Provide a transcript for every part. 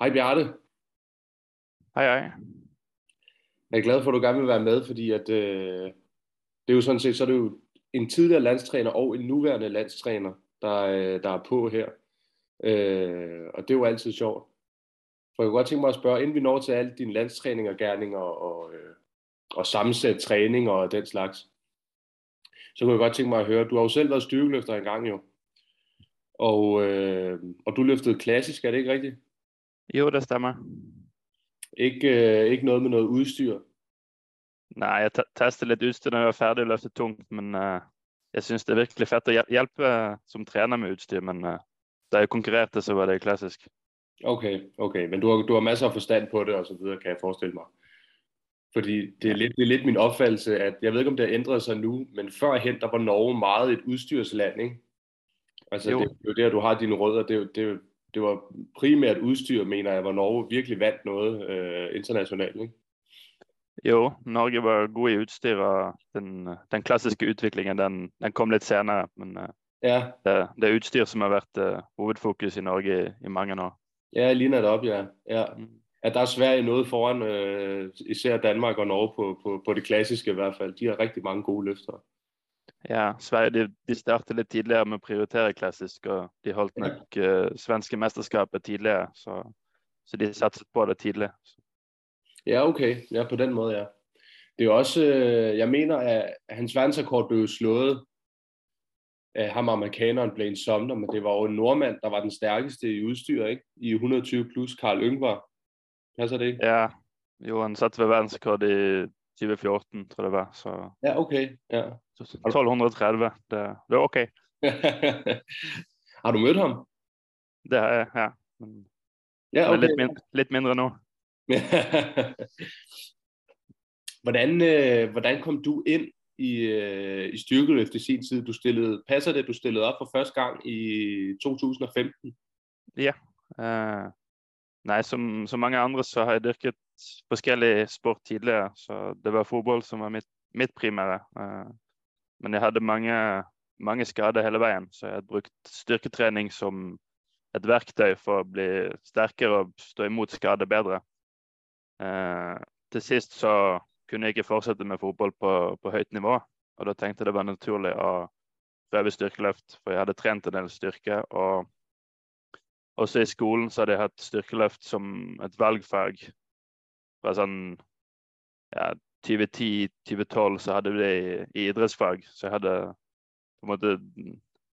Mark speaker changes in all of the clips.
Speaker 1: Hej Bjarte.
Speaker 2: Hej, hej.
Speaker 1: Jeg er glad for, at du gerne vil være med, fordi at, øh, det er jo sådan set, så er det jo en tidligere landstræner og en nuværende landstræner, der, øh, der er på her. Øh, og det er jo altid sjovt. For jeg kunne godt tænke mig at spørge, inden vi når til alle dine landstræninger, gerninger og, øh, og sammensæt træning og den slags, så kunne jeg godt tænke mig at høre, du har jo selv været styrkeløfter engang jo. Og, øh, og du løftede klassisk, er det ikke rigtigt?
Speaker 2: Jo, det stemmer.
Speaker 1: Ikke, øh, ikke noget med noget udstyr?
Speaker 2: Nej, jeg testede lidt udstyr, når jeg var færdig at løfte tungt, men uh, jeg synes det er virkelig fedt at hjælpe som træner med udstyr, men uh, da jeg konkurrerede, så var det klassisk.
Speaker 1: Okay, okay, men du har, du har masser af forstand på det og så videre, kan jeg forestille mig. Fordi det er, lidt, det er lidt min opfattelse, at jeg ved ikke, om det har ændret sig nu, men førhen, der var Norge meget et udstyrsland, ikke? Altså, jo. det, er jo der, du har dine rødder. Det, det, det var primært udstyr, mener jeg, hvor Norge virkelig vandt noget øh, internationalt, ikke?
Speaker 2: Jo, Norge var god i udstyr, og den, den klassiske udviklingen, den, den kom lidt senere, men uh, ja. det, det er udstyr, som har været uh, hovedfokus i Norge i, i mange år.
Speaker 1: Ja, lige netop, ja. ja. Mm. At der er Sverige noget foran, øh, især Danmark og Norge på, på, på det klassiske i hvert fald. De har rigtig mange gode løfter.
Speaker 2: Ja, Sverige de, de startede lidt tidligere med at prioritere klassisk, og de holdt nok uh, svenske mesterskabet tidligere, så, så de satte på det tidligere.
Speaker 1: Ja, okay. Ja, på den måde, ja. Det er også, øh, jeg mener, at hans verdensrekord blev slået af ham amerikaneren Blaine Sumner, men det var jo en nordmand, der var den stærkeste i udstyr, ikke? I 120 plus, Karl Yngvar. Passer det ikke?
Speaker 2: Ja, jo, han satte ved verdensrekord i 2014, tror jeg det var. Så...
Speaker 1: Ja, okay. Ja.
Speaker 2: 1230, det, det var okay.
Speaker 1: har du mødt ham?
Speaker 2: Det har jeg, ja. Men ja, okay. lidt, mindre, lidt mindre nu.
Speaker 1: hvordan, øh, hvordan kom du ind i, øh, i styrkeløft i sin tid? Du stillede, passer det, du stillede op for første gang i 2015?
Speaker 2: Ja. Uh, nej, som, som mange andre, så har jeg dyrket forskellige sport tidligere, så det var fodbold, som var mit, mit primære. Eh, men jeg havde mange, mange skader hele vejen, så jeg havde brugt styrketræning som et værktøj for at blive stærkere og stå imod skade bedre. Eh, til sist så kunne jeg ikke fortsette med fotball på, på høyt nivå, og da tenkte jeg det var naturlig å prøve styrkeløft, for jeg hadde trent en del styrke. Og også i skolen så hadde jeg hatt styrkeløft som et valgfag. Fra sånn ja, 2010-2012 så hadde vi det i, i, idrettsfag, så jeg hadde på en måte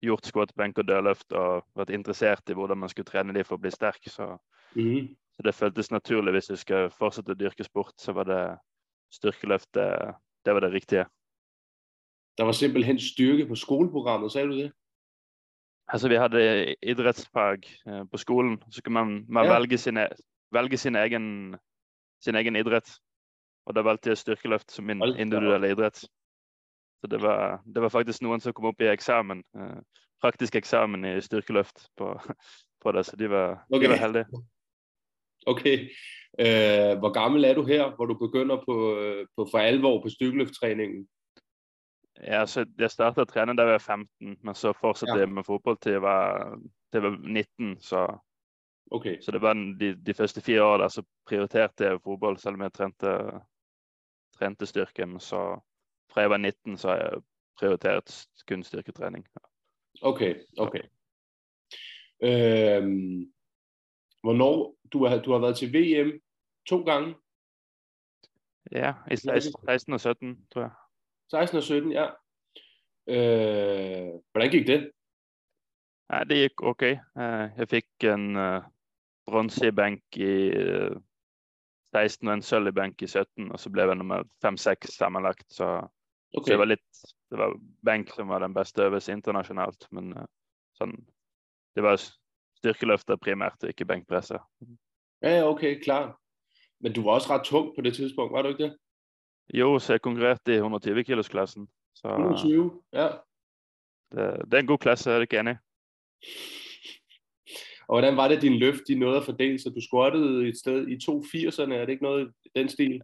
Speaker 2: gjort squat, benk og dødløft og vært interessert i hvordan man skulle trene de for å bli sterk. Så mm. Så det føltes naturlig hvis du skal fortsette å dyrke sport, så var det styrkeløft det, det var det riktige.
Speaker 1: Der var simpelthen styrke på skoleprogrammet, sagde du det?
Speaker 2: Altså, vi hadde idrettsfag eh, på skolen. Så kunne man, man ja. velge, sin, velge sin, egen, sin egen idrett. Og da valgte jeg styrkeløft som min individuelle idrett. Så det var, det var faktisk noen som kom opp i eksamen, eh, praktisk eksamen i styrkeløft på, på det, så de var, okay. de var heldige.
Speaker 1: Okay. Øh, hvor gammel er du her, hvor du begynder på, øh, på for alvor på styrkeløfttræningen?
Speaker 2: Ja, så jeg startede at træne, da jeg var 15, men så fortsatte ja. jeg med fodbold til jeg var, til jeg var 19, så, okay. så det var de, de første fire år, der så prioriterte jeg fodbold, selvom jeg trente, trente styrken, så fra jeg var 19, så har jeg prioriteret kun styrketræning.
Speaker 1: Okay, okay. Øhm, Hvornår du har, du har været til VM to gange?
Speaker 2: Ja, i 16 og 17, tror jeg.
Speaker 1: 16 og 17, ja. Øh, hvordan gik det?
Speaker 2: Ja, det gik okay. Uh, jeg fik en uh, bronze i bank i uh, 16 og en sølv i bank i 17, og så blev jeg nummer 5-6 sammenlagt. Så, okay. så det var lidt, det var bank som var den bedste øvelse internationalt, men uh, sådan, det var styrkeløfter primært, ikke bænkpresser.
Speaker 1: Ja, okay, klar. Men du var også ret tung på det tidspunkt, var du ikke det?
Speaker 2: Jo, så jeg konkurrerede i 120 kilos klassen. Så
Speaker 1: 120, ja.
Speaker 2: Det, det er en god klasse, er det gerne.
Speaker 1: Og hvordan var det, din løft de nåede at fordele sig? Du squattede et sted i 280'erne, er det ikke noget i den stil?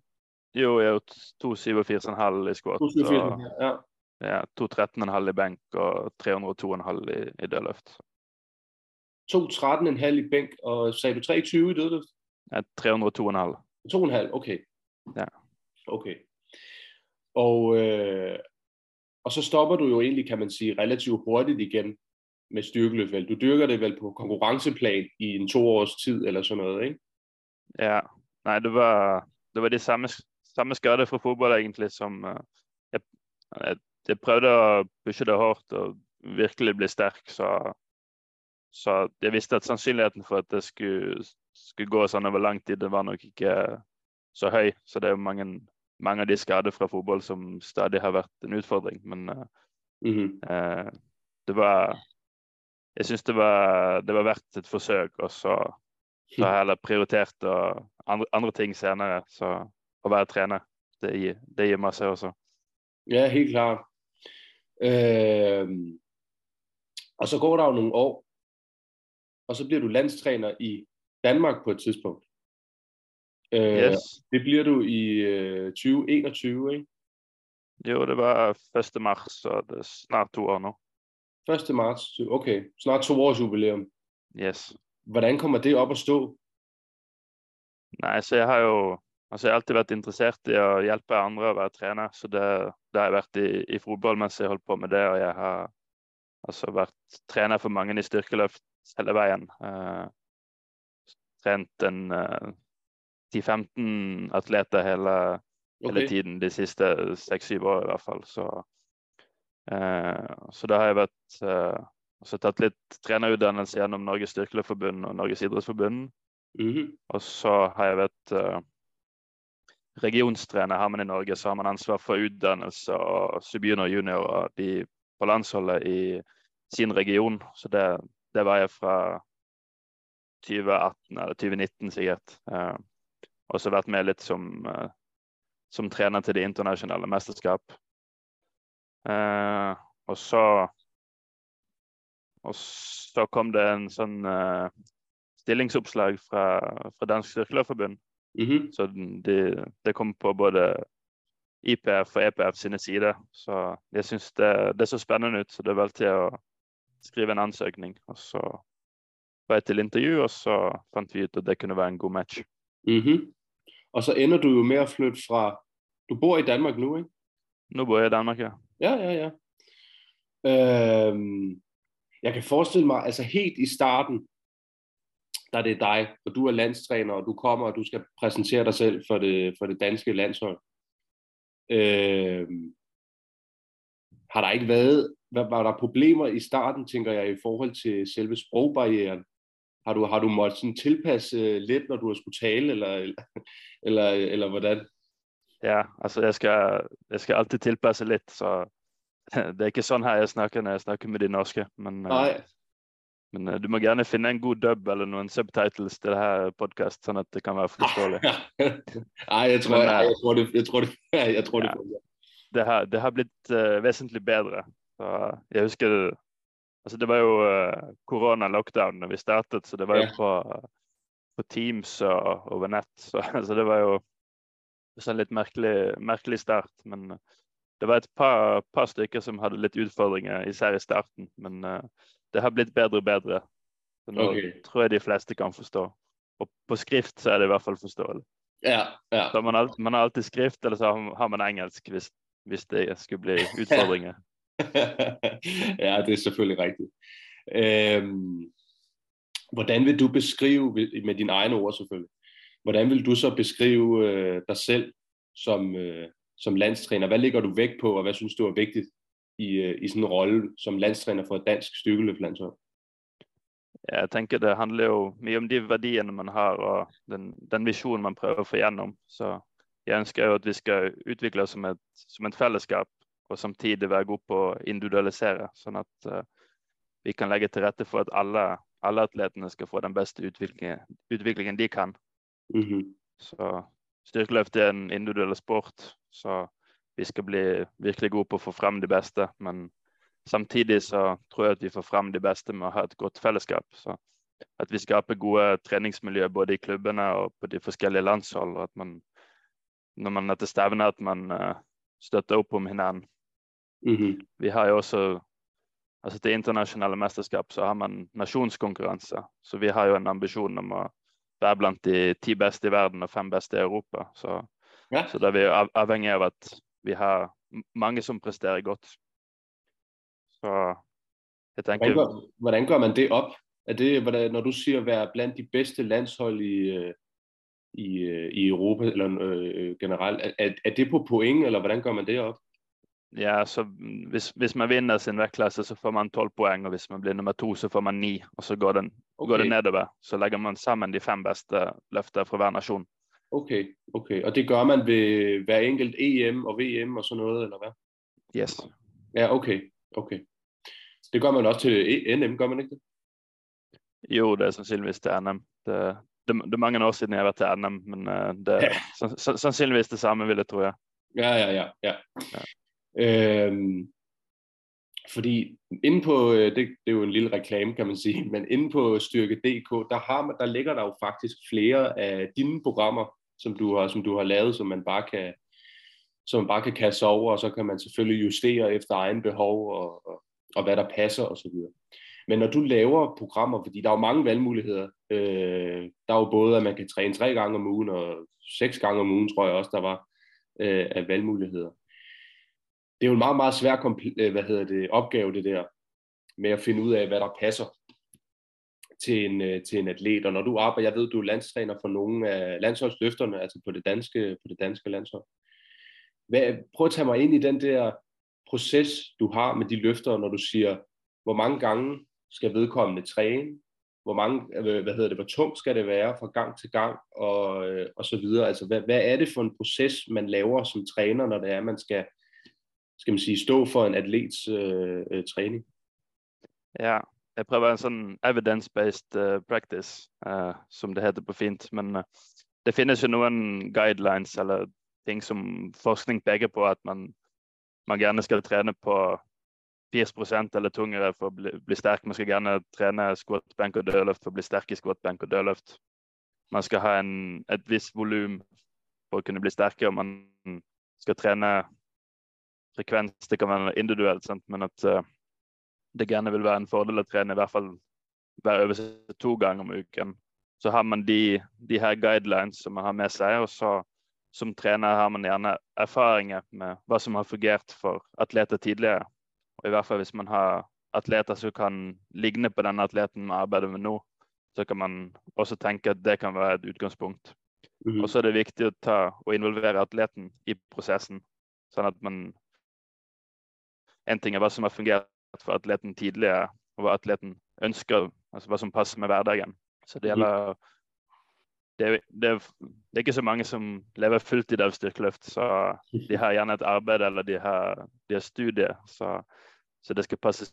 Speaker 2: Jo, jeg er 287,5 i squat. 287, ja. Ja, 213,5 i bænk og 302,5 i, i dødløft.
Speaker 1: 2.13,5 i bænk, og sagde du 23 i dødløft?
Speaker 2: Ja, 302,5.
Speaker 1: 2,5, okay.
Speaker 2: Ja.
Speaker 1: Okay. Og, øh, og så stopper du jo egentlig, kan man sige, relativt hurtigt igen med styrkeløft. Vel? Du dyrker det vel på konkurrenceplan i en to års tid, eller sådan noget, ikke?
Speaker 2: Ja, nej, det var det, var det samme, samme skade fra fodbold egentlig, som uh, jeg, jeg, jeg prøvede at pushe det hårdt og virkelig blive stærk, så, så jeg vidste at sandsynligheden for, at det skulle, skulle gå sådan over lang tid, det var nok ikke uh, så høj, så det er jo mange, mange af de skader fra fodbold, som stadig har været en udfordring, men uh,
Speaker 1: Mm-hmm.
Speaker 2: uh, det var, jeg synes det var, det var værd et forsøg, og så, så har jeg heller prioritert og andre, andre ting senere, så at være træner, det, gi- det giver masse også.
Speaker 1: Ja, helt klart. Øh, og så går der jo nogle år, og så bliver du landstræner i Danmark på et tidspunkt. Øh,
Speaker 2: Yes.
Speaker 1: Det bliver du i øh, 2021, ikke?
Speaker 2: Jo, det var 1. marts, så det er snart to år nu.
Speaker 1: 1. marts. Okay, snart to års jubilæum.
Speaker 2: Yes.
Speaker 1: Hvordan kommer det op at stå?
Speaker 2: Nej, så jeg har jo altså jeg har alltid været interesseret i at hjælpe andre at være træner, så det, det har jeg været i, i fodbold, mens jeg holdt på med det, og jeg har altså været træner for mange i styrkeløft hele vejen. Uh, trænet en uh, 10-15 atleter hele, hele
Speaker 1: Okay.
Speaker 2: tiden de sidste 6-7 år i hvert fall. Så, så da har jeg vært eh, også tatt litt trenerutdannelse gjennom Norges Styrkeløftforbund og Norges Idrettsforbund.
Speaker 1: Mm-hmm.
Speaker 2: Og så har jeg vært eh, regionstrener. Har man i Norge, så har man ansvar for utdannelse og subbjunior og junior og de på landsholdet i sin region. Så det, det var jeg fra 2018 eller 2019 sikkert. Eh, og så vært med litt som eh, som træner til det internationale mesterskap. Eh, og så og så kom det en sånn eh, stillingsoppslag fra, fra Dansk Styrkeløftforbund.
Speaker 1: Mm-hmm.
Speaker 2: Så den- det, det kom på både IPF og EPF sine sider. Så jeg syns det, det så spennende ut, så det valgte jeg å skrive en ansøkning. Og så var jeg til intervju, og så fant vi ut at det kunne være en god match.
Speaker 1: Mm-hmm. Og så ender du jo med at flytte fra... Du bor i Danmark nu, ikke?
Speaker 2: Nå bor jeg i Danmark, ja.
Speaker 1: Ja, ja, ja. Øhm, jeg kan forestille mig, altså helt i starten, der er det dig, og du er landstræner, og du kommer, og du skal præsentere dig selv for det, for det danske landshold. Øhm, har der ikke været, var, der problemer i starten, tænker jeg, i forhold til selve sprogbarrieren? Har du, har du måttet sådan tilpasse øh, lidt, når du har skulle tale, eller, eller, eller, eller hvordan?
Speaker 2: Ja, altså jeg skal, jeg skal alltid tilpasse lidt, så det er ikke sådan her jeg snakker når jeg snakker med de norske. Men, eh,
Speaker 1: Nej,
Speaker 2: men eh, du må gerne finde en god dub eller nogle subtitles til det her podcast, sådan at det kan være forståeligt.
Speaker 1: Ej, jeg tror,
Speaker 2: Men,
Speaker 1: jeg,
Speaker 2: øh,
Speaker 1: jeg tror det, jeg tror det, jeg tror det
Speaker 2: Ja. Det har, det har blitt uh, vesentlig bedre. Så jeg husker, altså det var jo uh, corona-lockdown når vi startet, så det var jo på, på Teams og over nett. Så, så det var jo sådan lidt mærkelig, mærkelig start, men uh, det var et par, par stykker som havde lidt udfordringer, især i starten, men uh, det har blitt bedre og bedre. Så nu
Speaker 1: Okay.
Speaker 2: tror jeg de fleste kan forstå. Og på skrift så er det i hvert fall.
Speaker 1: Ja, ja.
Speaker 2: Så man, har, man har alltid skrift, eller så har- har man engelsk, hvis, hvis det skulle blive udfordringer.
Speaker 1: ja, det er selvfølgelig rigtigt. Øhm, hvordan vil du beskrive, med dine egne ord selvfølgelig, hvordan vil du så beskrive øh, dig selv som, øh, som landstræner? Hvad ligger du vægt på, og hvad synes du er vigtigt i, øh, i sådan en rolle som landstræner for et dansk styrkeløftlandshold?
Speaker 2: Jeg tænker, det handler jo mere om de værdierne, man har, og den, den vision, man prøver at få igennem. Så jeg ønsker jo, at vi skal udvikle os som et, som et fællesskab, og samtidig være god på at individualisere, sådan at uh, vi kan lægge til rette for, at alle, alle atleterne skal få den bedste udvikling, udviklingen de kan.
Speaker 1: Mm-hmm.
Speaker 2: Så styrkeløft er en individuel sport, så vi skal blive virkelig gode på at få frem det bedste, men samtidig så tror jeg, at vi får frem det bedste med at have et godt fællesskab. Så at vi skaber gode træningsmiljøer både i klubberne og på de forskellige landshold, og at man, når man er til stævne, at man uh, støtter op om hinanden.
Speaker 1: Mm-hmm.
Speaker 2: Vi har jo også altså til internationale mesterskap så har man nasjonskonkurranse. Så vi har jo en ambisjon om å være blant de ti beste i verden og fem beste i Europa. Så, ja. så da er vi avhengig av at vi har mange som presterer godt. Så jeg tenker...
Speaker 1: Hvordan gør, hvordan gør man det op? Er det, hvordan, når du siger at være blandt de bedste landshold i, øh, i, øh, i Europa eller øh, generelt, er, er det på point, eller hvordan gør man det op?
Speaker 2: Ja, så hvis, hvis man vinder sin vektklasse, så får man 12 poeng, og hvis man blir nummer to, så får man 9, og så går, den, okay. går det nedover. Så legger man sammen de fem bedste løfter fra hver nation.
Speaker 1: Okay, okay. Og det gør man ved hver enkelt EM og VM og sådan noget, eller hvad?
Speaker 2: Yes.
Speaker 1: Ja, okay, okay. Det gør man også til NM, gør man ikke det?
Speaker 2: Jo, det er sannsynligvis til NM. Det, det, det er mange år siden jeg har været til NM, men uh, det er ja. sannsynligvis det samme, vil jeg tro, ja.
Speaker 1: Ja, ja, ja. ja. ja. Øhm, fordi inde på, øh, det, det er jo en lille reklame, kan man sige, men inde på Styrke.dk, der, har man, der ligger der jo faktisk flere af dine programmer, som du har, som du har lavet, som man bare kan, som man bare kan kaste over, og så kan man selvfølgelig justere efter egen behov, og, og, og hvad der passer osv. Men når du laver programmer, fordi der er jo mange valgmuligheder, øh, der er jo både, at man kan træne tre gange om ugen, og seks gange om ugen, tror jeg også, der var øh, af valgmuligheder det er jo en meget, meget svær øh, hvad hedder det, opgave, det der, med at finde ud af, hvad der passer til en, øh, til en atlet. Og når du arbejder, jeg ved, du er landstræner for nogle af landsholdsløfterne, altså på det danske, på det danske landshold. Hvad, prøv at tage mig ind i den der proces, du har med de løfter, når du siger, hvor mange gange skal vedkommende træne, hvor mange, øh, hvad hedder det, hvor tungt skal det være fra gang til gang, og, og så videre. Altså, hvad, hvad er det for en proces, man laver som træner, når det er, man skal skal man sige, stå for en atlets øh, øh, træning?
Speaker 2: Ja, jeg prøver en sådan evidence-based uh, practice, uh, som det heter på fint, men øh, uh, det findes jo nogle guidelines eller ting som forskning peger på, at man, man gerne skal træne på 80% eller tungere for at bli, bli stærk. Man skal gerne træne squat, bank og dødløft for at blive stærk i squat, bank og dødløft. Man skal have en, et vis volum for at kunne blive stærkere, og man skal træne frekvens. Det kan være individuelt, sant? men at uh, det gerne vil være en fordel å trene i hvert fall hver øvelse to ganger om uken. Så har man de, de her guidelines som man har med seg, og så som trener har man gjerne erfaringer med hva som har fungert for atleter tidligere. Og i hvert fall hvis man har atleter som kan ligne på den atleten man arbeider med nå, så kan man også tenke at det kan være et utgangspunkt. Mm -hmm. Og så er det viktig å ta og involvere atleten i prosessen, sånn at man en ting er hva som har fungert for atleten tidligere, og hva atleten ønsker, altså hva som passer med hverdagen. Så det gjelder det, det, det er ikke så mange som lever fulltid av styrkeløft, så de har gjerne et arbeid eller de har, de har studie. Så, så, det skal passes,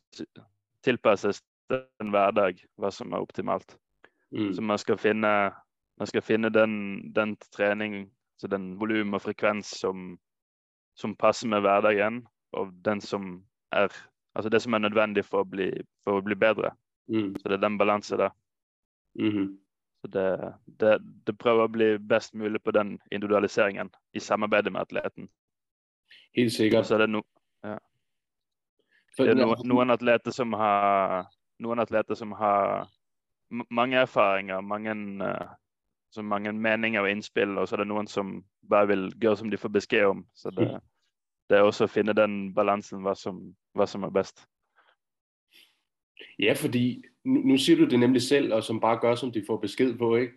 Speaker 2: tilpasses den hverdag, hva som er optimalt. Mm. Så man skal finne, man skal finne den, den trening, så den volum og frekvens som, som passer med hverdagen, og den som er Altså det som er nødvendig for å bli, for å bli bedre. Mm. Så det er den balansen der. Mm -hmm. Så det, det, det, prøver å bli best mulig på den individualiseringen i samarbeid med atleten.
Speaker 1: Helt sikkert.
Speaker 2: Så er det, no, ja. det er no, noen atleter som har noen atleter som har mange erfaringer, mange, uh, mange meninger og innspill, og så er det noen som bare vil gjøre som de får beskjed om. Så det, det er også at finde den balansen, hvad som, hvad som er bedst.
Speaker 1: Ja, fordi nu, nu siger du det nemlig selv, og som bare gør, som de får besked på, ikke?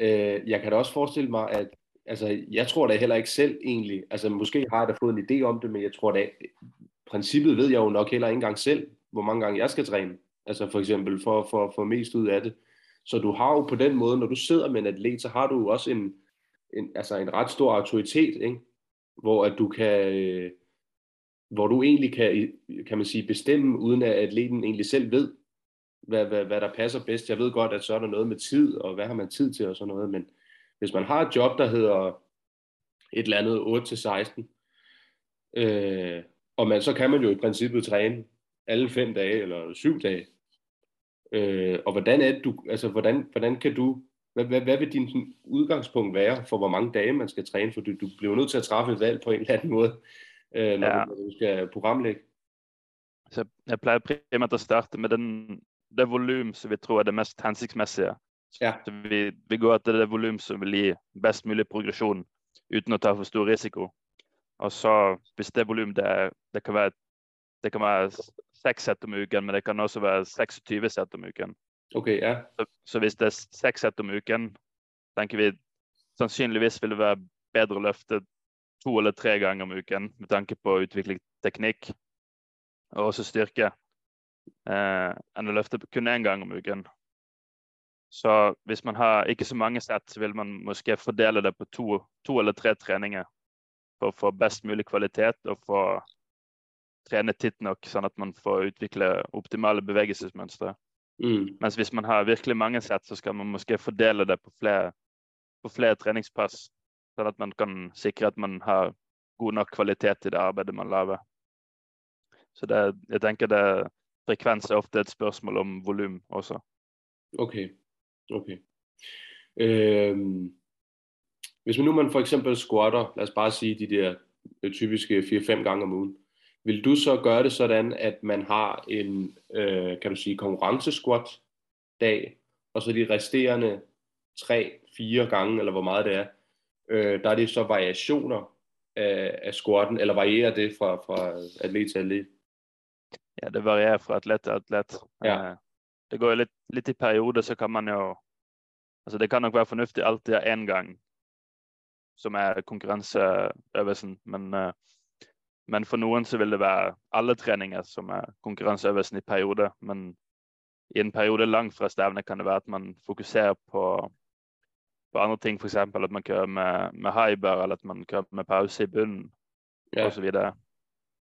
Speaker 1: Øh, jeg kan da også forestille mig, at altså, jeg tror da heller ikke selv egentlig, altså måske har jeg da fået en idé om det, men jeg tror da, princippet ved jeg jo nok heller ikke engang selv, hvor mange gange jeg skal træne, altså for eksempel for at få for mest ud af det. Så du har jo på den måde, når du sidder med en atlet, så har du jo også en, en, altså en ret stor autoritet, ikke? Hvor at du kan, øh, hvor du egentlig kan, kan man sige, bestemme, uden at atleten egentlig selv ved, hvad, hvad, hvad der passer bedst. Jeg ved godt, at så er der noget med tid, og hvad har man tid til og sådan noget, men hvis man har et job, der hedder et eller andet 8-16, øh, og man, så kan man jo i princippet træne alle fem dage eller syv dage. Øh, og hvordan er det, du, altså hvordan, hvordan kan du hvad, hvad, hvad vil din udgangspunkt være for, hvor mange dage man skal træne? For du, du bliver nødt til at træffe et valg på en eller anden måde, øh, når, ja. du, når du skal programlægge.
Speaker 2: Så jeg pleier primært å starte med den, det volum som vi tror er det mest hensiktsmessige.
Speaker 1: Ja.
Speaker 2: Så vi, vi går etter det volum som vil gi best mulig progresjon uten å ta for stor risiko. Og så, hvis det volum det, er- det kan være det kan være seks sett om uken, men det kan også være 26 sett om uken.
Speaker 1: Okay, ja.
Speaker 2: Så, så hvis det er seks sett om uken, tenker vi sannsynligvis vil det være bedre å løfte to eller tre ganger om uken med tanke på å utvikle teknikk og også styrke, eh, enn å løfte kun én gang om uken. Så hvis man har ikke så mange sett, så vil man måske fordele det på to, to eller tre treninger for å få best mulig kvalitet og få trene titt nok, sånn at man får utvikle optimale bevegelsesmønstre.
Speaker 1: Mm.
Speaker 2: Mens hvis man har virkelig mange sett, så skal man måske fordele det på flere, på flere treningspass. Sånn at man kan sikre at man har god nok kvalitet i det arbeidet man lager. Så det, jeg tenker det, frekvens er ofte et spørsmål om volum også.
Speaker 1: Okay, okay. Øhm, hvis man nu man for eksempel squatter, lad os bare sige de der typiske 4-5 gange om ugen, vil du så gøre det sådan, at man har en, øh, kan du sige, konkurrencesquat dag, og så de resterende 3-4 gange, eller hvor meget det er, øh, der er det så variationer af, af squatten, eller varierer det fra, fra atlet til atlet?
Speaker 2: Ja, det varierer fra atlet til atlet.
Speaker 1: Ja.
Speaker 2: Eh, Det går jo litt, litt i perioder, så kan man jo Altså, det kan nok være fornuftig alltid å ha én gang som er konkurranseøvelsen, men, eh, men for noen så vil det være alle treninger som er konkurranseøvelsen i perioder. Men i en periode langt fra stevnet kan det være at man fokuserer på, på andre ting, f.eks. at man kører med, med bar, eller at man kører med pause i bunnen
Speaker 1: Ja.
Speaker 2: og så.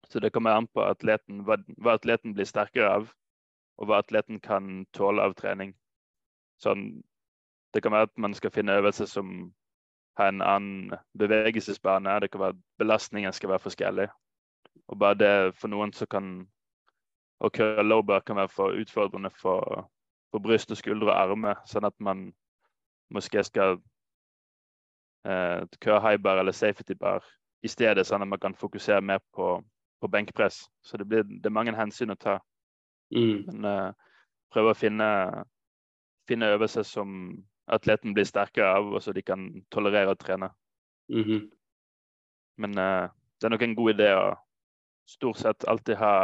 Speaker 2: Så det kommer an på atleten, hva, hva atleten blir sterkere av, og hva atleten kan tåle av trening. Sånn, det kan være at man skal finne øvelser som har en annen bevegelsesbane. Det kan være belastningen skal være forskjellig. Og bare det for noen så kan å low bar kan være for utfordrende for, for bryst og skuldre og armer, sånn at man måske skal eh, køre high bar eller safety bar i stedet, sånn at man kan fokusere mer på, på benkpress. Så det, blir, det er mange hensyn å ta.
Speaker 1: Mm.
Speaker 2: Men eh, prøve å finne, finne øvelser som atleten blir sterkere av, og så de kan tolerere å trene.
Speaker 1: Mm-hmm.
Speaker 2: Men eh, det er nok en god idé å stort sett alltid ha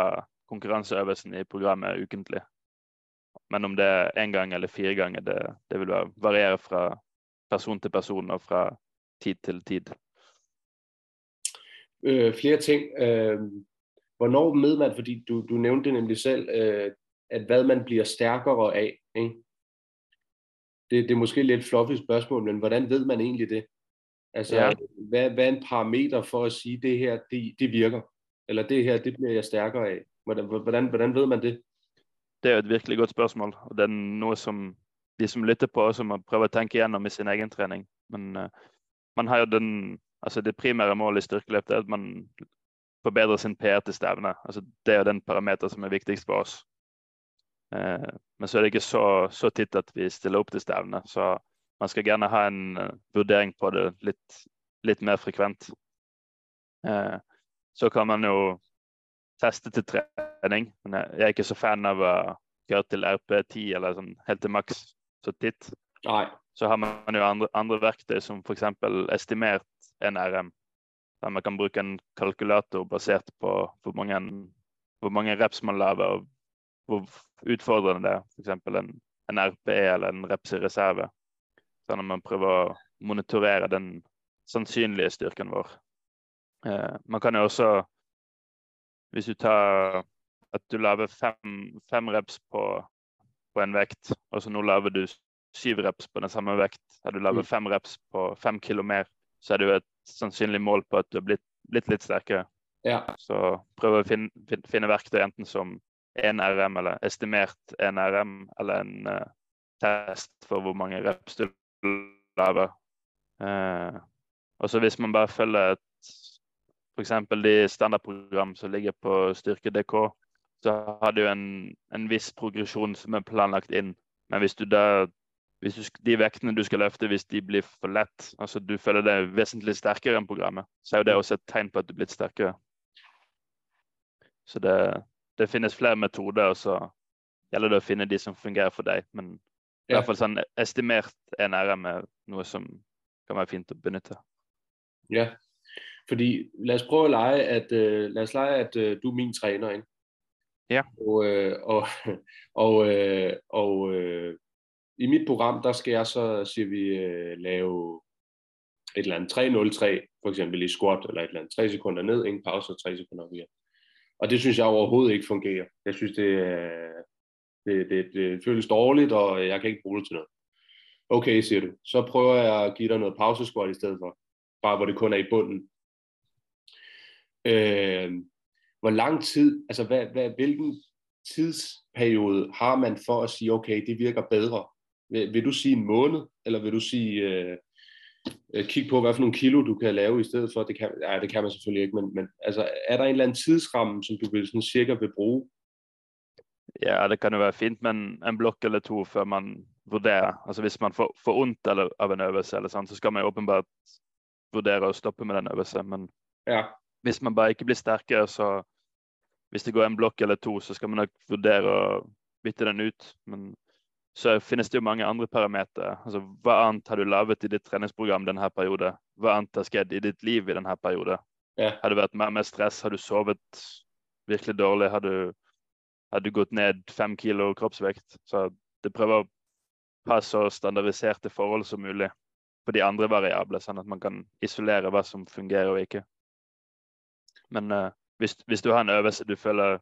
Speaker 2: konkurranseøvelsen i programmet ukentlig. Men om det er én gang eller fire ganger, det, det vil variere fra person til person og fra tid til tid.
Speaker 1: øh, flere ting. Øh, hvornår med man, fordi du, du nævnte nemlig selv, øh, at hvad man bliver stærkere af. Ikke? Det, det er måske lidt fluffy spørgsmål, men hvordan ved man egentlig det? Altså,
Speaker 2: Ja.
Speaker 1: hvad, hvad er en parameter for at sige, det her, det, det virker? Eller det her, det bliver jeg stærkere af? Hvordan, hvordan, hvordan ved man det?
Speaker 2: Det er et virkelig godt spørsmål, og det er noe som de som lytter på, også må prøve å tenke gjennom i sin egen trening. Men eh, man har jo den Altså det primære målet i styrkeløft er at man forbedrer sin PR til stevne. Altså det er jo den parameter som er viktigst for oss. Eh, men så er det ikke så, så titt at vi stiller opp til stevne, så man skal gjerne ha en eh, vurdering på det litt, litt mer frekvent. Eh, så kan man jo teste til trening, men jeg er ikke så fan av å kjøre til RP10 eller sånn helt til maks så titt.
Speaker 1: Nej.
Speaker 2: Så har man jo andre, andre verktøy som f.eks. estimert NRM. Der man kan bruke en kalkulator basert på hvor mange, hvor mange reps man lager, og hvor utfordrende det er. F.eks. En, en RPE eller en reps i reserve. Sånn at man prøver å monitorere den sannsynlige styrken vår. Eh, man kan jo også, hvis du tar at du lager fem, fem reps på, på en vekt, og så nå lager du syv reps på den samme vekt. Har du laget
Speaker 1: Mm.
Speaker 2: fem reps på fem kilo mer, så er det jo et sannsynlig mål på at du har blitt, blitt litt sterkere.
Speaker 1: Ja.
Speaker 2: Så prøv å finne, fin- finne verktøy enten som 1 RM eller estimert 1 RM, eller en eh, test for hvor mange reps du lager. Eh, og så hvis man bare følger et f.eks. de standardprogram som ligger på Styrke.dk, så har du en, en viss progresjon som er planlagt inn. Men hvis du da hvis du, de vektene du skal løfte, hvis de blir for lett, altså du føler deg vesentlig sterkere enn programmet, så er jo det også et tegn på at du er blitt sterkere. Så det, det finnes flere metoder, og så gjelder det å finne de som fungerer for deg. Men i hvert fall sånn estimert er noe som kan være fint å benytte.
Speaker 1: Ja, fordi lad os prøve at lege, at, øh, lad os lege, at øh, du er min træner, ikke?
Speaker 2: Ja.
Speaker 1: Og, øh, og, og, øh, og øh, i mit program, der skal jeg så, siger vi, øh, lave et eller andet 3-0-3, for eksempel i squat, eller et eller andet 3 sekunder ned, ingen pause og 3 sekunder op igen. Og det synes jeg overhovedet ikke fungerer. Jeg synes, det, øh, det, det, det føles dårligt, og jeg kan ikke bruge det til noget. Okay, siger du. Så prøver jeg at give dig noget pausesquat i stedet for. Bare hvor det kun er i bunden. Øh, hvor lang tid, altså hvad, hvad, hvilken tidsperiode har man for at sige, okay, det virker bedre? Vil, vil du sige en måned, eller vil du sige, øh, kig på, hvad for nogle kilo du kan lave i stedet for? Det kan, nej, det kan man selvfølgelig ikke, men, men altså, er der en eller anden tidsramme, som du vil sådan cirka vil bruge?
Speaker 2: Ja, det kan jo være fint med en, en blokk eller to før man vurderer. Altså hvis man får, får ondt eller, av en øvelse, eller sånn, så skal man jo åpenbart vurdere å stoppe med den øvelsen. Men
Speaker 1: Ja,
Speaker 2: hvis man bare ikke blir sterkere, så hvis det går en blokk eller to, så skal man nok vurdere å bytte den ut. Men så finnes det jo mange andre parametere. Altså, hva annet har du laget i ditt treningsprogram denne periode? Hva annet har skjedd i ditt liv i denne periode?
Speaker 1: ja,
Speaker 2: Har det vært mer med stress? Har du sovet virkelig dårlig? Har du, har du gått ned fem kilo kroppsvekt? Så det prøver å ha så standardiserte forhold som mulig på de andre variable, sånn at man kan isolere hva som fungerer og ikke. Men eh, hvis, hvis du har en øvelse du føler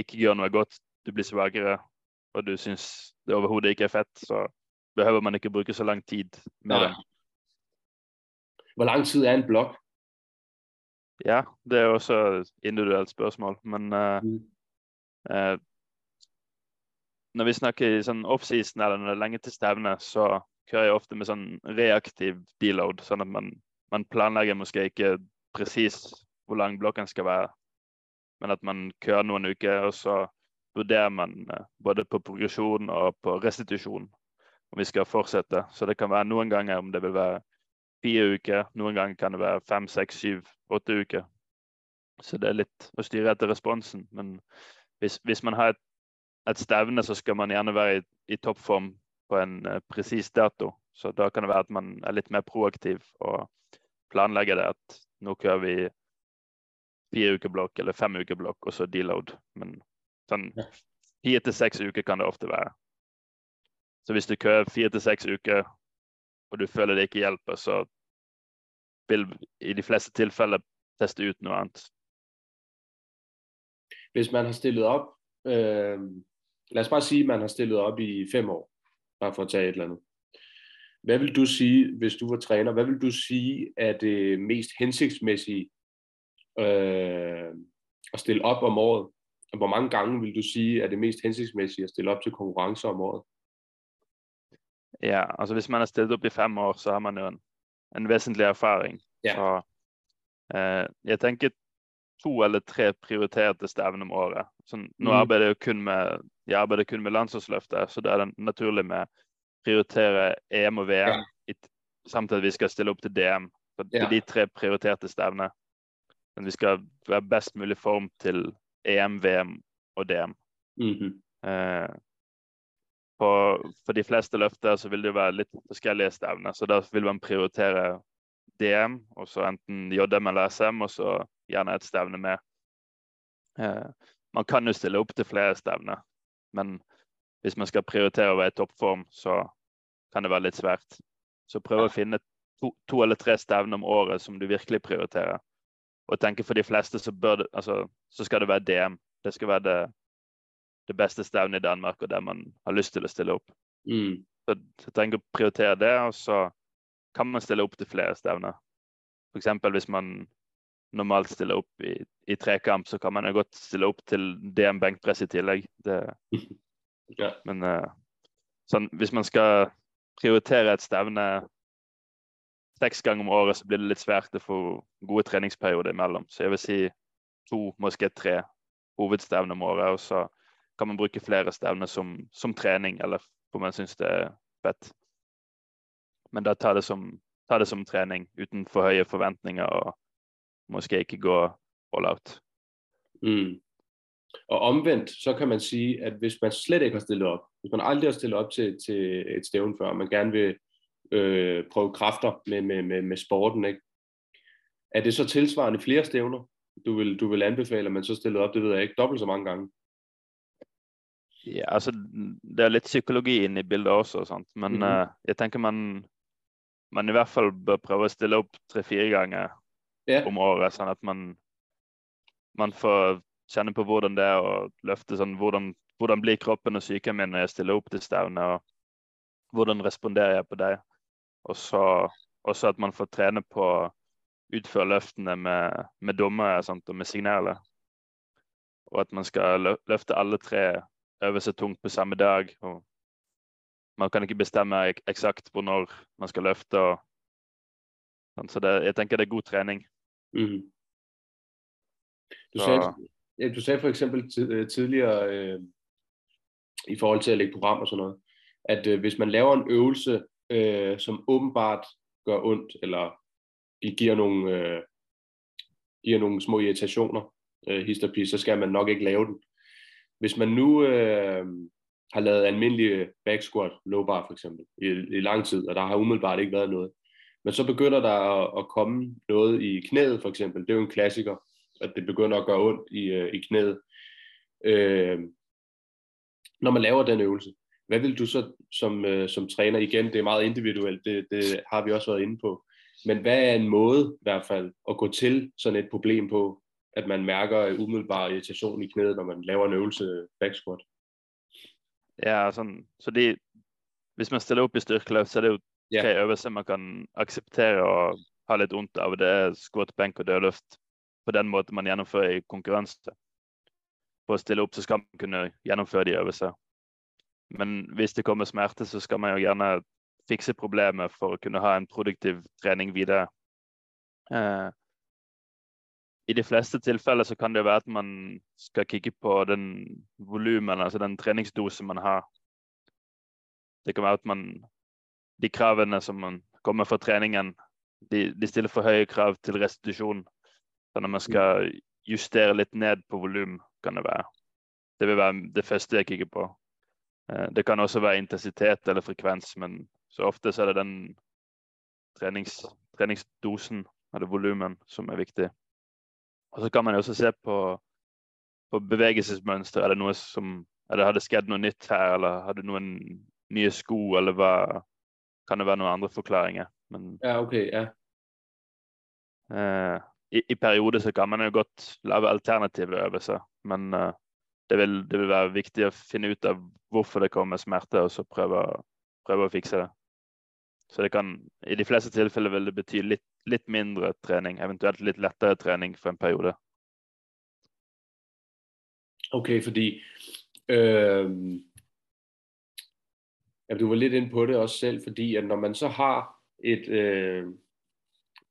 Speaker 2: ikke gjør noe godt, du blir svakere, og du syns det overhodet ikke er fett, så behøver man ikke bruke så lang tid med
Speaker 1: Nej.
Speaker 2: den.
Speaker 1: Hvor lang tid er en blok?
Speaker 2: Ja, det er også et individuelt spørsmål, men eh,
Speaker 1: Mm.
Speaker 2: Eh, når vi snakker i sånn offseason eller når det er lenge til stevne, så kører jeg ofte med sånn reaktiv deload, sånn at man, man planlegger måske ikke presis hvor lang blokken skal være, men at man kører noen uker, og så vurderer man eh, både på progresjon og på restitusjon om vi skal fortsette. Så det kan være noen ganger om det vil være fire uker, noen ganger kan det være fem, seks, syv, åtte uker. Så det er litt å styre etter responsen, men hvis, hvis man har et, et stevne, så skal man gjerne være i, i toppform på en uh, presis dato. Så da kan det være at man er litt mer proaktiv og planlegger det at nå kører vi fire uker blokk eller fem uker blokk, og så deload. Men sånn fire til seks uker kan det ofte være. Så hvis du kører fire til seks uker, og du føler det ikke hjelper, så vil i de fleste tilfeller teste ut noe annet.
Speaker 1: Hvis man har stillet op, øh, lad os bare sige, at man har stillet op i fem år, bare for at tage et eller andet. Hvad vil du sige, hvis du var træner, hvad vil du sige er det mest hensigtsmæssige øh, at stille op om året? Og hvor mange gange vil du sige er det mest hensigtsmæssige at stille op til konkurrencer om året?
Speaker 2: Ja, altså hvis man har stilt opp i fem år, så har man jo en, en vesentlig erfaring.
Speaker 1: Ja.
Speaker 2: Så eh, jeg tenker to eller tre prioriterte stevner om året. Så nå
Speaker 1: Mhm.
Speaker 2: arbeider jeg kun med, jeg arbeider kun med landslagsløftet, så da er det naturlig med å prioritere EM og VM
Speaker 1: Ja.
Speaker 2: i, samt at vi skal stille opp til DM. Så det
Speaker 1: Ja.
Speaker 2: er de tre prioriterte stevnene. Men vi skal være best mulig form til EM, VM og DM.
Speaker 1: Mm-hmm.
Speaker 2: Eh, på, for de fleste løfter så vil det være litt forskjellige stevner, så da vil man prioritere DM, og så enten JM eller SM, og så gjerne et stevne med. Eh, man kan jo stille opp til flere stevner, men hvis man skal prioritere å være i toppform, så kan det være litt svært. Så prøv å finne to, to eller tre stevner om året som du virkelig prioriterer. Og tenke for de fleste så, bør det, altså, så skal det være DM. Det skal være det, det beste stevnet i Danmark, og der man har lyst til å stille opp.
Speaker 1: Mm.
Speaker 2: Så jeg tenker å prioritere det, og så kan man stille opp til flere stevner. For eksempel hvis man normalt stiller opp i, i trekamp, så kan man jo godt stille opp til DM benkpress i tillegg. Det,
Speaker 1: Ja.
Speaker 2: men eh, sånn, hvis man skal prioritere et stevne seks ganger om året, så blir det litt svært å få gode treningsperioder imellom. Så jeg vil si to, kanskje tre hovedstevner om året, og så kan man bruke flere stevner som, som trening, eller hvor man syns det er fett. Men da ta det som, ta det som trening, uten for høye forventninger, og måske ikke gå all out.
Speaker 1: Mm. Og omvendt, så kan man sige, at hvis man slet ikke har stillet op, hvis man aldrig har stillet op til, til et stævn før, og man gerne vil øh, prøve kræfter med, med, med, med sporten, ikke? er det så tilsvarende flere stævner, du vil, du vil anbefale, at man så stiller op, det ved jeg ikke, dobbelt så mange gange?
Speaker 2: Ja, altså, det er lidt psykologi inde i billedet også, og sånt. men mm -hmm. uh, jeg tænker, man, man i hvert fald bør prøve at stille op tre-fire gange ja. om året, sådan at man, man får känna på hvordan det er og løfte sådan, hvordan, hvordan bliver kroppen og psyken min, når jeg stiller op til stævne, og hvordan responderer jeg på det. Og så, og så at man får træne på at udføre løftene med, med dommer sant, og med signaler. Og at man skal løfte alle tre øvelser tungt på samme dag. Og man kan ikke bestemme eksakt hvornår man skal løfte. Og, så det, jeg tænker, det er god træning.
Speaker 1: Mm. Du, sagde, ja, du sagde for eksempel øh, tidligere øh, i forhold til at lægge program og sådan noget, at øh, hvis man laver en øvelse, øh, som åbenbart gør ondt, eller giver nogle, øh, giver nogle små irritationer, øh, histerpis, så skal man nok ikke lave den. Hvis man nu øh, har lavet almindelige back squat, low bar for eksempel, i, i lang tid, og der har umiddelbart ikke været noget, men så begynder der at, at komme noget i knæet for eksempel, det er jo en klassiker, at det begynder at gøre ondt i, øh, i knæet. Øh, når man laver den øvelse, hvad vil du så som, øh, som træner, igen, det er meget individuelt, det, det har vi også været inde på, men hvad er en måde i hvert fald at gå til sådan et problem på, at man mærker umiddelbar irritation i knæet, når man laver en øvelse back squat?
Speaker 2: Ja, sådan, så det, hvis man stiller op i styrkeløft, så er det jo ja. tre øvelser man kan acceptere og ha lidt ondt av. Det er squat, bank og dødløft på den måde, man gennemfører i konkurrence. For at stille op, så skal man kunne gennemføre de øvelser. Men hvis det kommer smerte, så skal man jo gerne fikse problemet for at kunne have en produktiv træning videre. Uh, I de fleste tilfælde så kan det være, at man skal kigge på den volumen, altså den træningsdose man har. Det kan være, at man, de kravene som man kommer fra træningen, de, de stiller for høje krav til restitusjon. Så når man skal justere lidt ned på volum, kan det være. Det vil være det første jeg kigger på. Uh, det kan også være intensitet eller frekvens, men så ofte så er det den trænings, træningsdosen eller volumen, som er vigtig. Og så kan man også se på, på bevægelsesmønster. Er det noget, som, er det, har det sket noget nyt her, eller har det nogle nye sko, eller hvad, kan det være nogle andre forklaringer. Men,
Speaker 1: ja, okay, ja.
Speaker 2: Uh, i, I perioder så kan man jo godt lave alternative øvelser, men uh, det, vil, det vil være vigtigt at finde ud af, hvorfor det kommer smerte, og så prøve, prøve at fikse det. Så det kan, i de fleste tilfeller vil det bety lidt, lidt mindre træning, eventuelt lidt lettere træning for en periode.
Speaker 1: Okay, fordi øh, ja, du var lidt inde på det også selv, fordi at når man så har et, øh,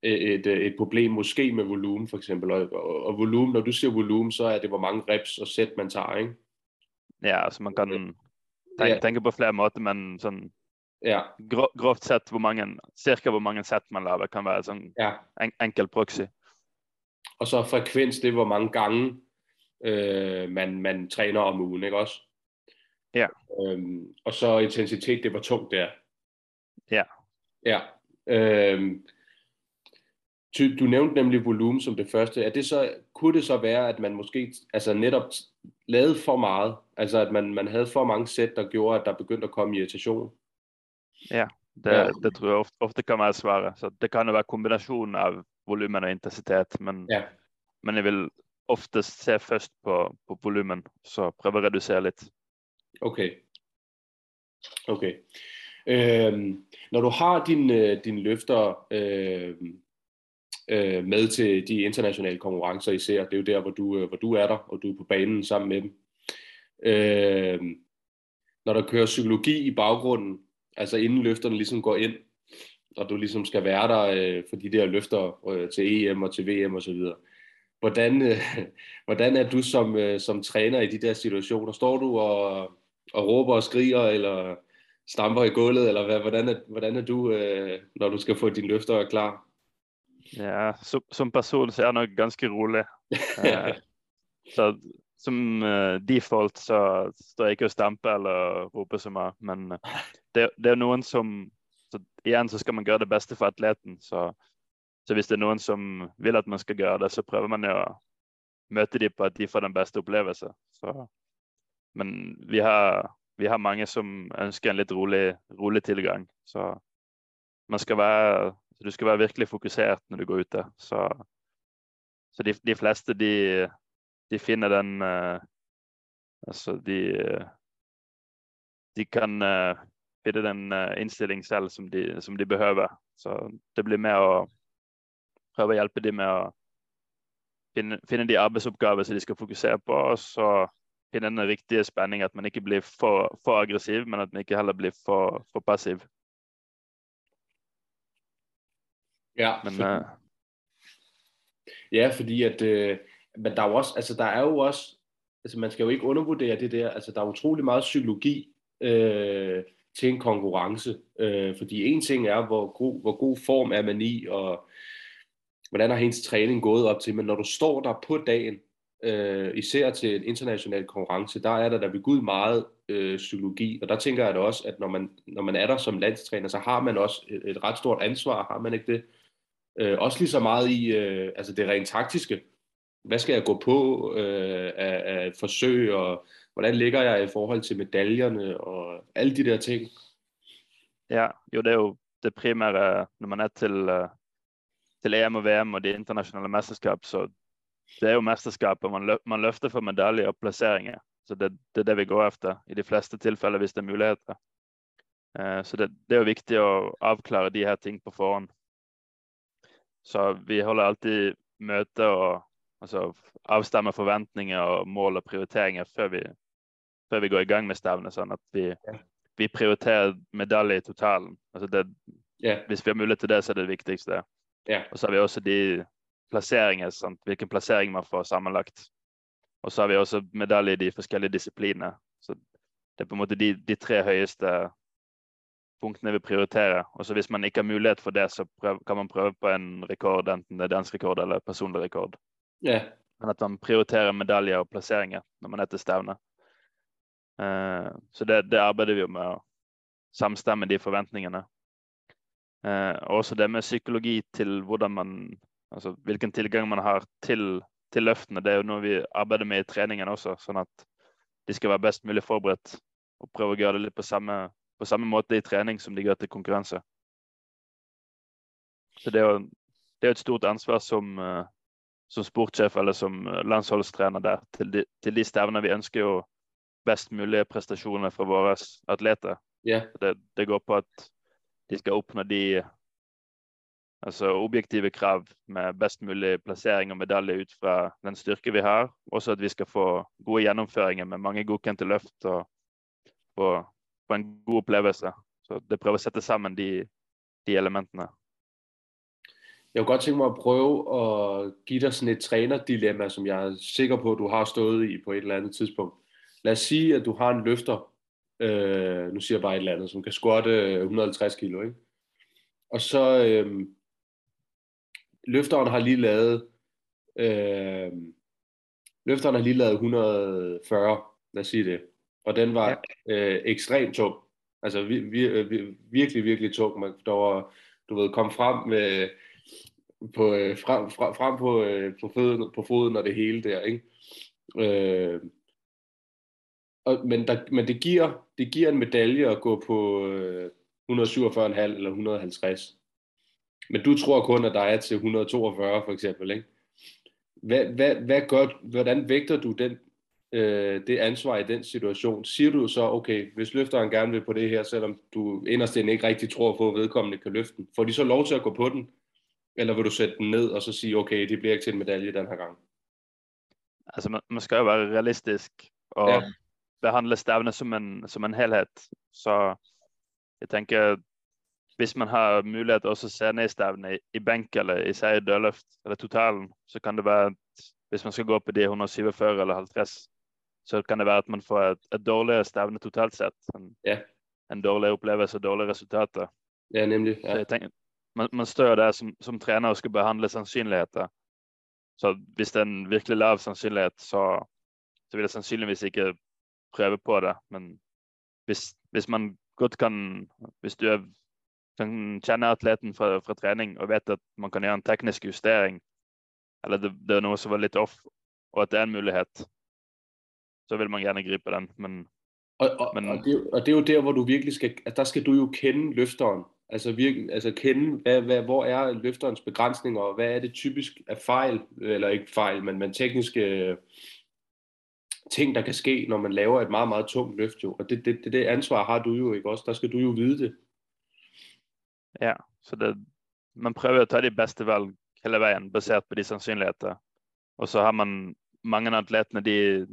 Speaker 1: et, et problem måske med volumen for eksempel, og, og, og volumen, når du siger volumen, så er det hvor mange reps og sæt man tager, ikke?
Speaker 2: Ja, altså man kan tænke, ja. tænke på flere måder, men sådan
Speaker 1: ja.
Speaker 2: Gro grovt sett hvor mange, cirka hvor mange sæt man laver, kan være sådan ja. en enkel proxy.
Speaker 1: Og så frekvens, det er hvor mange gange øh, man, man træner om ugen, ikke også?
Speaker 2: Ja.
Speaker 1: Øhm, og så intensitet, det var tungt der.
Speaker 2: Ja.
Speaker 1: Ja. Øhm, du nævnte nemlig volumen som det første. Er det så, kunne det så være, at man måske altså netop lavede for meget? Altså at man, man havde for mange sæt, der gjorde, at der begyndte at komme irritation?
Speaker 2: Ja, det, ja. det tror jeg ofte, ofte kan være svaret. Så det kan jo være kombination av volumen og intensitet, men,
Speaker 1: ja.
Speaker 2: men jeg vil oftest se først på, på volumen, så prøve at reducere lidt.
Speaker 1: Okay. Okay. Øhm, når du har din, øh, din løfter øh, øh, med til de internationale konkurrencer I ser. det er jo der, hvor du, øh, hvor du er der, og du er på banen sammen med dem. Øh, når der kører psykologi i baggrunden, altså inden løfterne ligesom går ind, og du ligesom skal være der øh, for de der løfter øh, til EM og til VM og så videre. Hvordan, øh, hvordan er du som, øh, som træner i de der situationer? Står du og, og råber og skriger, eller stamper i gulvet, eller hvad, hvordan, er, hvordan er du, øh, når du skal få dine løfter klar?
Speaker 2: Ja, som, som person så er jeg nok ganske rolig. uh, så som uh, default så står jeg ikke og stamper eller roper så mye. Men det, det er noen som så Igjen så skal man gjøre det beste for atleten. Så, så hvis det er noen som vil at man skal gjøre det, så prøver man jo å møte dem på at de får den beste opplevelse. Så, men vi har, vi har mange som ønsker en litt rolig, rolig tilgang. Så man skal være så du skal være virkelig fokusert når du går ute. Så, så de, de, fleste de, de finner den uh, Altså de De kan eh, uh, finde den eh, uh, indstilling selv som de, som de behøver. Så det blir med at prøve at hjælpe dem med at finde, finde de arbejdsopgaver, så de skal fokusere på, og så finde den rigtige spænding, At man ikke blir for, for aggressiv, men at man ikke heller blir for, for passiv.
Speaker 1: Ja, men, for, uh... ja fordi at, øh, men der er jo også, altså der er jo også, altså man skal jo ikke undervurdere det der, altså der er utrolig meget psykologi øh, til en konkurrence, øh, fordi en ting er, hvor god, hvor god form er man i, og hvordan har hendes træning gået op til, men når du står der på dagen, øh, især til en international konkurrence, der er der der ved Gud meget øh, psykologi, og der tænker jeg da også, at når man, når man er der som landstræner, så har man også et, et ret stort ansvar, har man ikke det? Øh, også lige så meget i øh, altså det rent taktiske. Hvad skal jeg gå på øh, af, af forsøg, og hvordan ligger jeg i forhold til medaljerne, og alle de der ting?
Speaker 2: Ja, jo det er jo det primære når man er til, øh, til EM og VM og de internationale mesterskab, så det er jo mesterskaber. og man, løf, man løfter for medaljer og placeringer. Så det, det, er det vi går efter i de fleste tilfælde, hvis det er muligheder. Uh, så det, det er jo vigtigt at afklare de her ting på forhånd. Så vi holder alltid møte og altså, avstemmer forventninger og mål og prioriteringer før vi, før vi går i gang med stevnet, sånn at vi, yeah. vi prioriterer medalje i totalen. Altså det, yeah. Hvis vi har mulighet til det, så er det det viktigste. Yeah. Og så har vi også de plasseringer, sant? hvilken plassering man får sammenlagt. Og så har vi også medalje i de forskjellige disiplinene. Så det er på en måte de, de tre høyeste punktene vi prioriterer. Og så hvis man ikke har mulighet for det, så prøv, kan man prøve på en rekord, enten det er dansk rekord eller personlig rekord.
Speaker 1: Yeah.
Speaker 2: Men at man prioriterer medaljer og plasseringer når man er til stevne. Uh, så det, det, arbeider vi jo med å samstemme de forventningene. Uh, også det med psykologi til hvordan man Altså hvilken tilgang man har til, til løftene. Det er jo noe vi arbeider med i treningen også, sånn at de skal være best mulig forberedt. Og prøve å gjøre det litt på samme på samme måte i trening som de gjør til konkurranse. Så det er jo, det er et stort ansvar som, uh, som sportssjef eller som eh, landsholdstrener der til de, til de stevner vi ønsker jo best mulige prestasjoner fra våre atleter.
Speaker 1: Yeah.
Speaker 2: Det, det, går på at de skal oppnå de altså objektive krav med best mulig plassering og medalje ut fra den styrke vi har. Også at vi skal få gode gjennomføringer med mange godkjente løft og, og på en god opplevelse. Så det prøver at sætte sammen de, de elementerne.
Speaker 1: Jeg kunne godt tænke mig at prøve at give dig sådan et trænerdilemma, som jeg er sikker på, at du har stået i på et eller andet tidspunkt. Lad os sige, at du har en løfter, øh, nu siger jeg bare et eller andet, som kan squatte øh, 150 kilo, ikke? Og så øh, løfteren har lige lavet øh, løfteren har lige lavet 140, lad os sige det og den var ja. øh, ekstremt tung. Altså vi, vi, øh, vi, virkelig, virkelig tung. Man, der var, du ved, kom frem med, på, øh, frem, frem, frem på, øh, på, foden, på foden og det hele der, ikke? Øh, og, men, der, men det, giver, det giver en medalje at gå på øh, 147,5 eller 150. Men du tror kun, at der er til 142 for eksempel, ikke? Hvad, hvad, hvad gør, hvordan vægter du den øh, det ansvar i den situation, siger du så, okay, hvis løfteren gerne vil på det her, selvom du inderst ikke rigtig tror på, at vedkommende kan løfte den, får de så lov til at gå på den? Eller vil du sætte den ned og så sige, okay, det bliver ikke til en medalje den her gang?
Speaker 2: Altså, man, man skal jo være realistisk og ja. behandle stævne som en, som en helhed. Så jeg tænker, hvis man har mulighed også at se ned stævne i, i bænk eller i seg dødløft eller totalen, så kan det være, at hvis man skal gå på de 147 eller 50, så kan det være at man får et, et dårligere stevne totalt sett. En,
Speaker 1: ja.
Speaker 2: en dårlig opplevelse og dårlige resultater.
Speaker 1: Ja, nemlig. Ja.
Speaker 2: Så jeg tenker, man, man står der som, som trener og skal behandle sannsynligheter. Så hvis det er en virkelig lav sannsynlighet, så, så vil jeg sandsynligvis ikke prøve på det. Men hvis, hvis man godt kan, hvis du er, kan kende atleten fra, fra træning og vet at man kan gøre en teknisk justering, eller det, det er noget som var lidt off, og at det er en mulighed, så vil man gerne gribe den. Men,
Speaker 1: og, og, men, og, det, og det er jo der, hvor du virkelig skal, altså der skal du jo kende løfteren. Altså, virkelig, altså kende, hvad, hvad, hvor er løfterens begrænsninger, og hvad er det typisk af fejl, eller ikke fejl, men, men tekniske ting, der kan ske, når man laver et meget, meget tungt løft jo. Og det, det, det, det ansvar har du jo ikke også. Der skal du jo vide det.
Speaker 2: Ja, så det, man prøver at tage de bedste valg hele vejen, baseret på de sandsynligheder. Og så har man mange atleterne, de,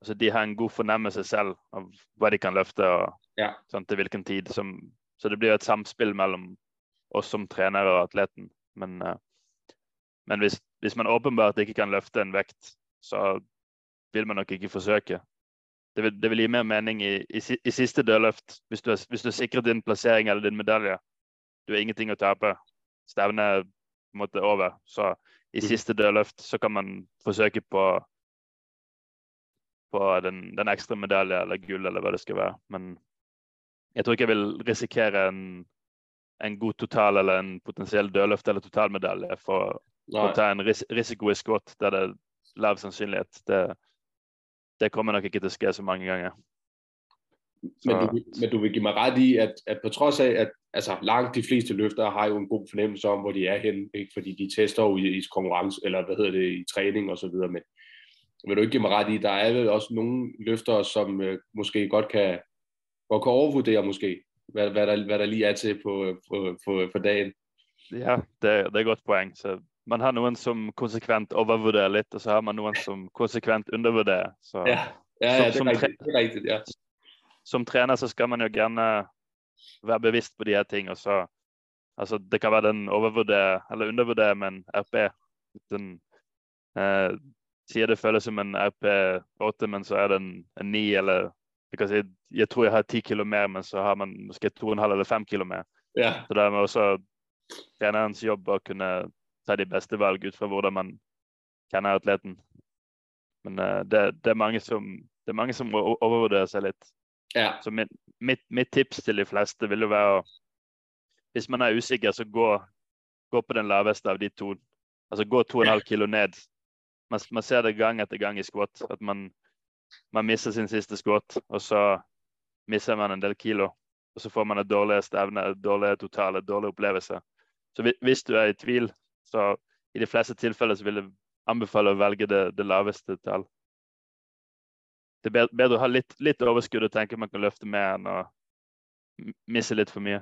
Speaker 2: altså de har en god fornemmelse selv av hvad de kan løfte og ja. sånn, til hvilken tid. Som, så det blir et samspil mellem oss som trenere og atleten. Men, uh, men hvis, hvis man åpenbart ikke kan løfte en vekt, så vil man nok ikke forsøke. Det vil, det vil gi mer mening i, i, i siste dødløft. Hvis du, har, hvis du har sikret din plassering eller din medalje, du har ingenting å tape. Stevnet på en måte over. Så i mhm. siste dødløft så kan man forsøke på, på den, den ekstra medalje eller gull eller hva det skal være. Men jeg tror ikke jeg vil risikere en, en god total eller en potensiell dødløft eller totalmedalje for å ta en ris risiko i skott der det er lav sannsynlighet. Det, det kommer nok ikke til at ske så mange gange.
Speaker 1: Men du, men du vil give mig ret i, at, at på trods af, at altså, langt de fleste løfter har jo en god fornemmelse om, hvor de er henne, ikke? fordi de tester jo i, i konkurrence, eller hvad hedder det, i træning og så videre, men vil du ikke give mig ret i, der er vel også nogle løfter, som øh, måske godt kan, godt kan overvurdere måske, hvad, hvad, der, hvad der lige er til på, på, på, på dagen.
Speaker 2: Ja, det, det er godt point. Så man har noen som konsekvent overvurderer litt, og så har man noen som konsekvent undervurderer. Så,
Speaker 1: ja. Ja, ja, som, det, er riktigt, det er riktigt, ja.
Speaker 2: Som trener så skal man jo gerne være bevidst på de her ting. Og så, altså, det kan være den overvurderer eller undervurderer med en RP. Den eh, sier det føles som en RP8, men så er det en, en 9 eller jeg, jeg, tror jeg har 10 kilo mer, men så har man måske 2,5 eller 5 kilo mer.
Speaker 1: Ja.
Speaker 2: Så det er også trenerens jobb å kunne ta de beste valg ut fra hvordan man kjenner atleten. Men uh, det, det, er mange som, det er mange som overvurderer seg litt.
Speaker 1: Ja.
Speaker 2: Så mitt, mitt, mitt, tips til de fleste vil jo være å Hvis man er usikker, så gå, gå på den laveste av de to. Altså gå 2,5 kilo ned. Man, man, ser det gang etter gang i squat. At man, man mister sin siste squat, og så mister man en del kilo. Og så får man et dårlig stevne, dårlig totale, dårlig opplevelse. Så hvis du er i tvil, så i de fleste tilfeller så vil jeg anbefale å velge det, det laveste tall. Det er bedre å ha litt, litt overskudd og tenke man kan løfte mer enn å misse litt for mye.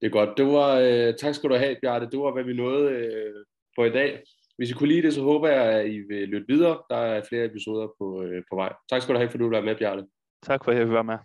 Speaker 1: Det er godt. Det var, øh, tak skal du have, Bjarte. Det var, hvad vi nåede øh, på i dag. Hvis I kunne lide det, så håber jeg, at I vil lytte videre. Der er flere episoder på, øh, på vej. Tak skal du have, for du var med, Bjarne.
Speaker 2: Tak for at jeg ville være med.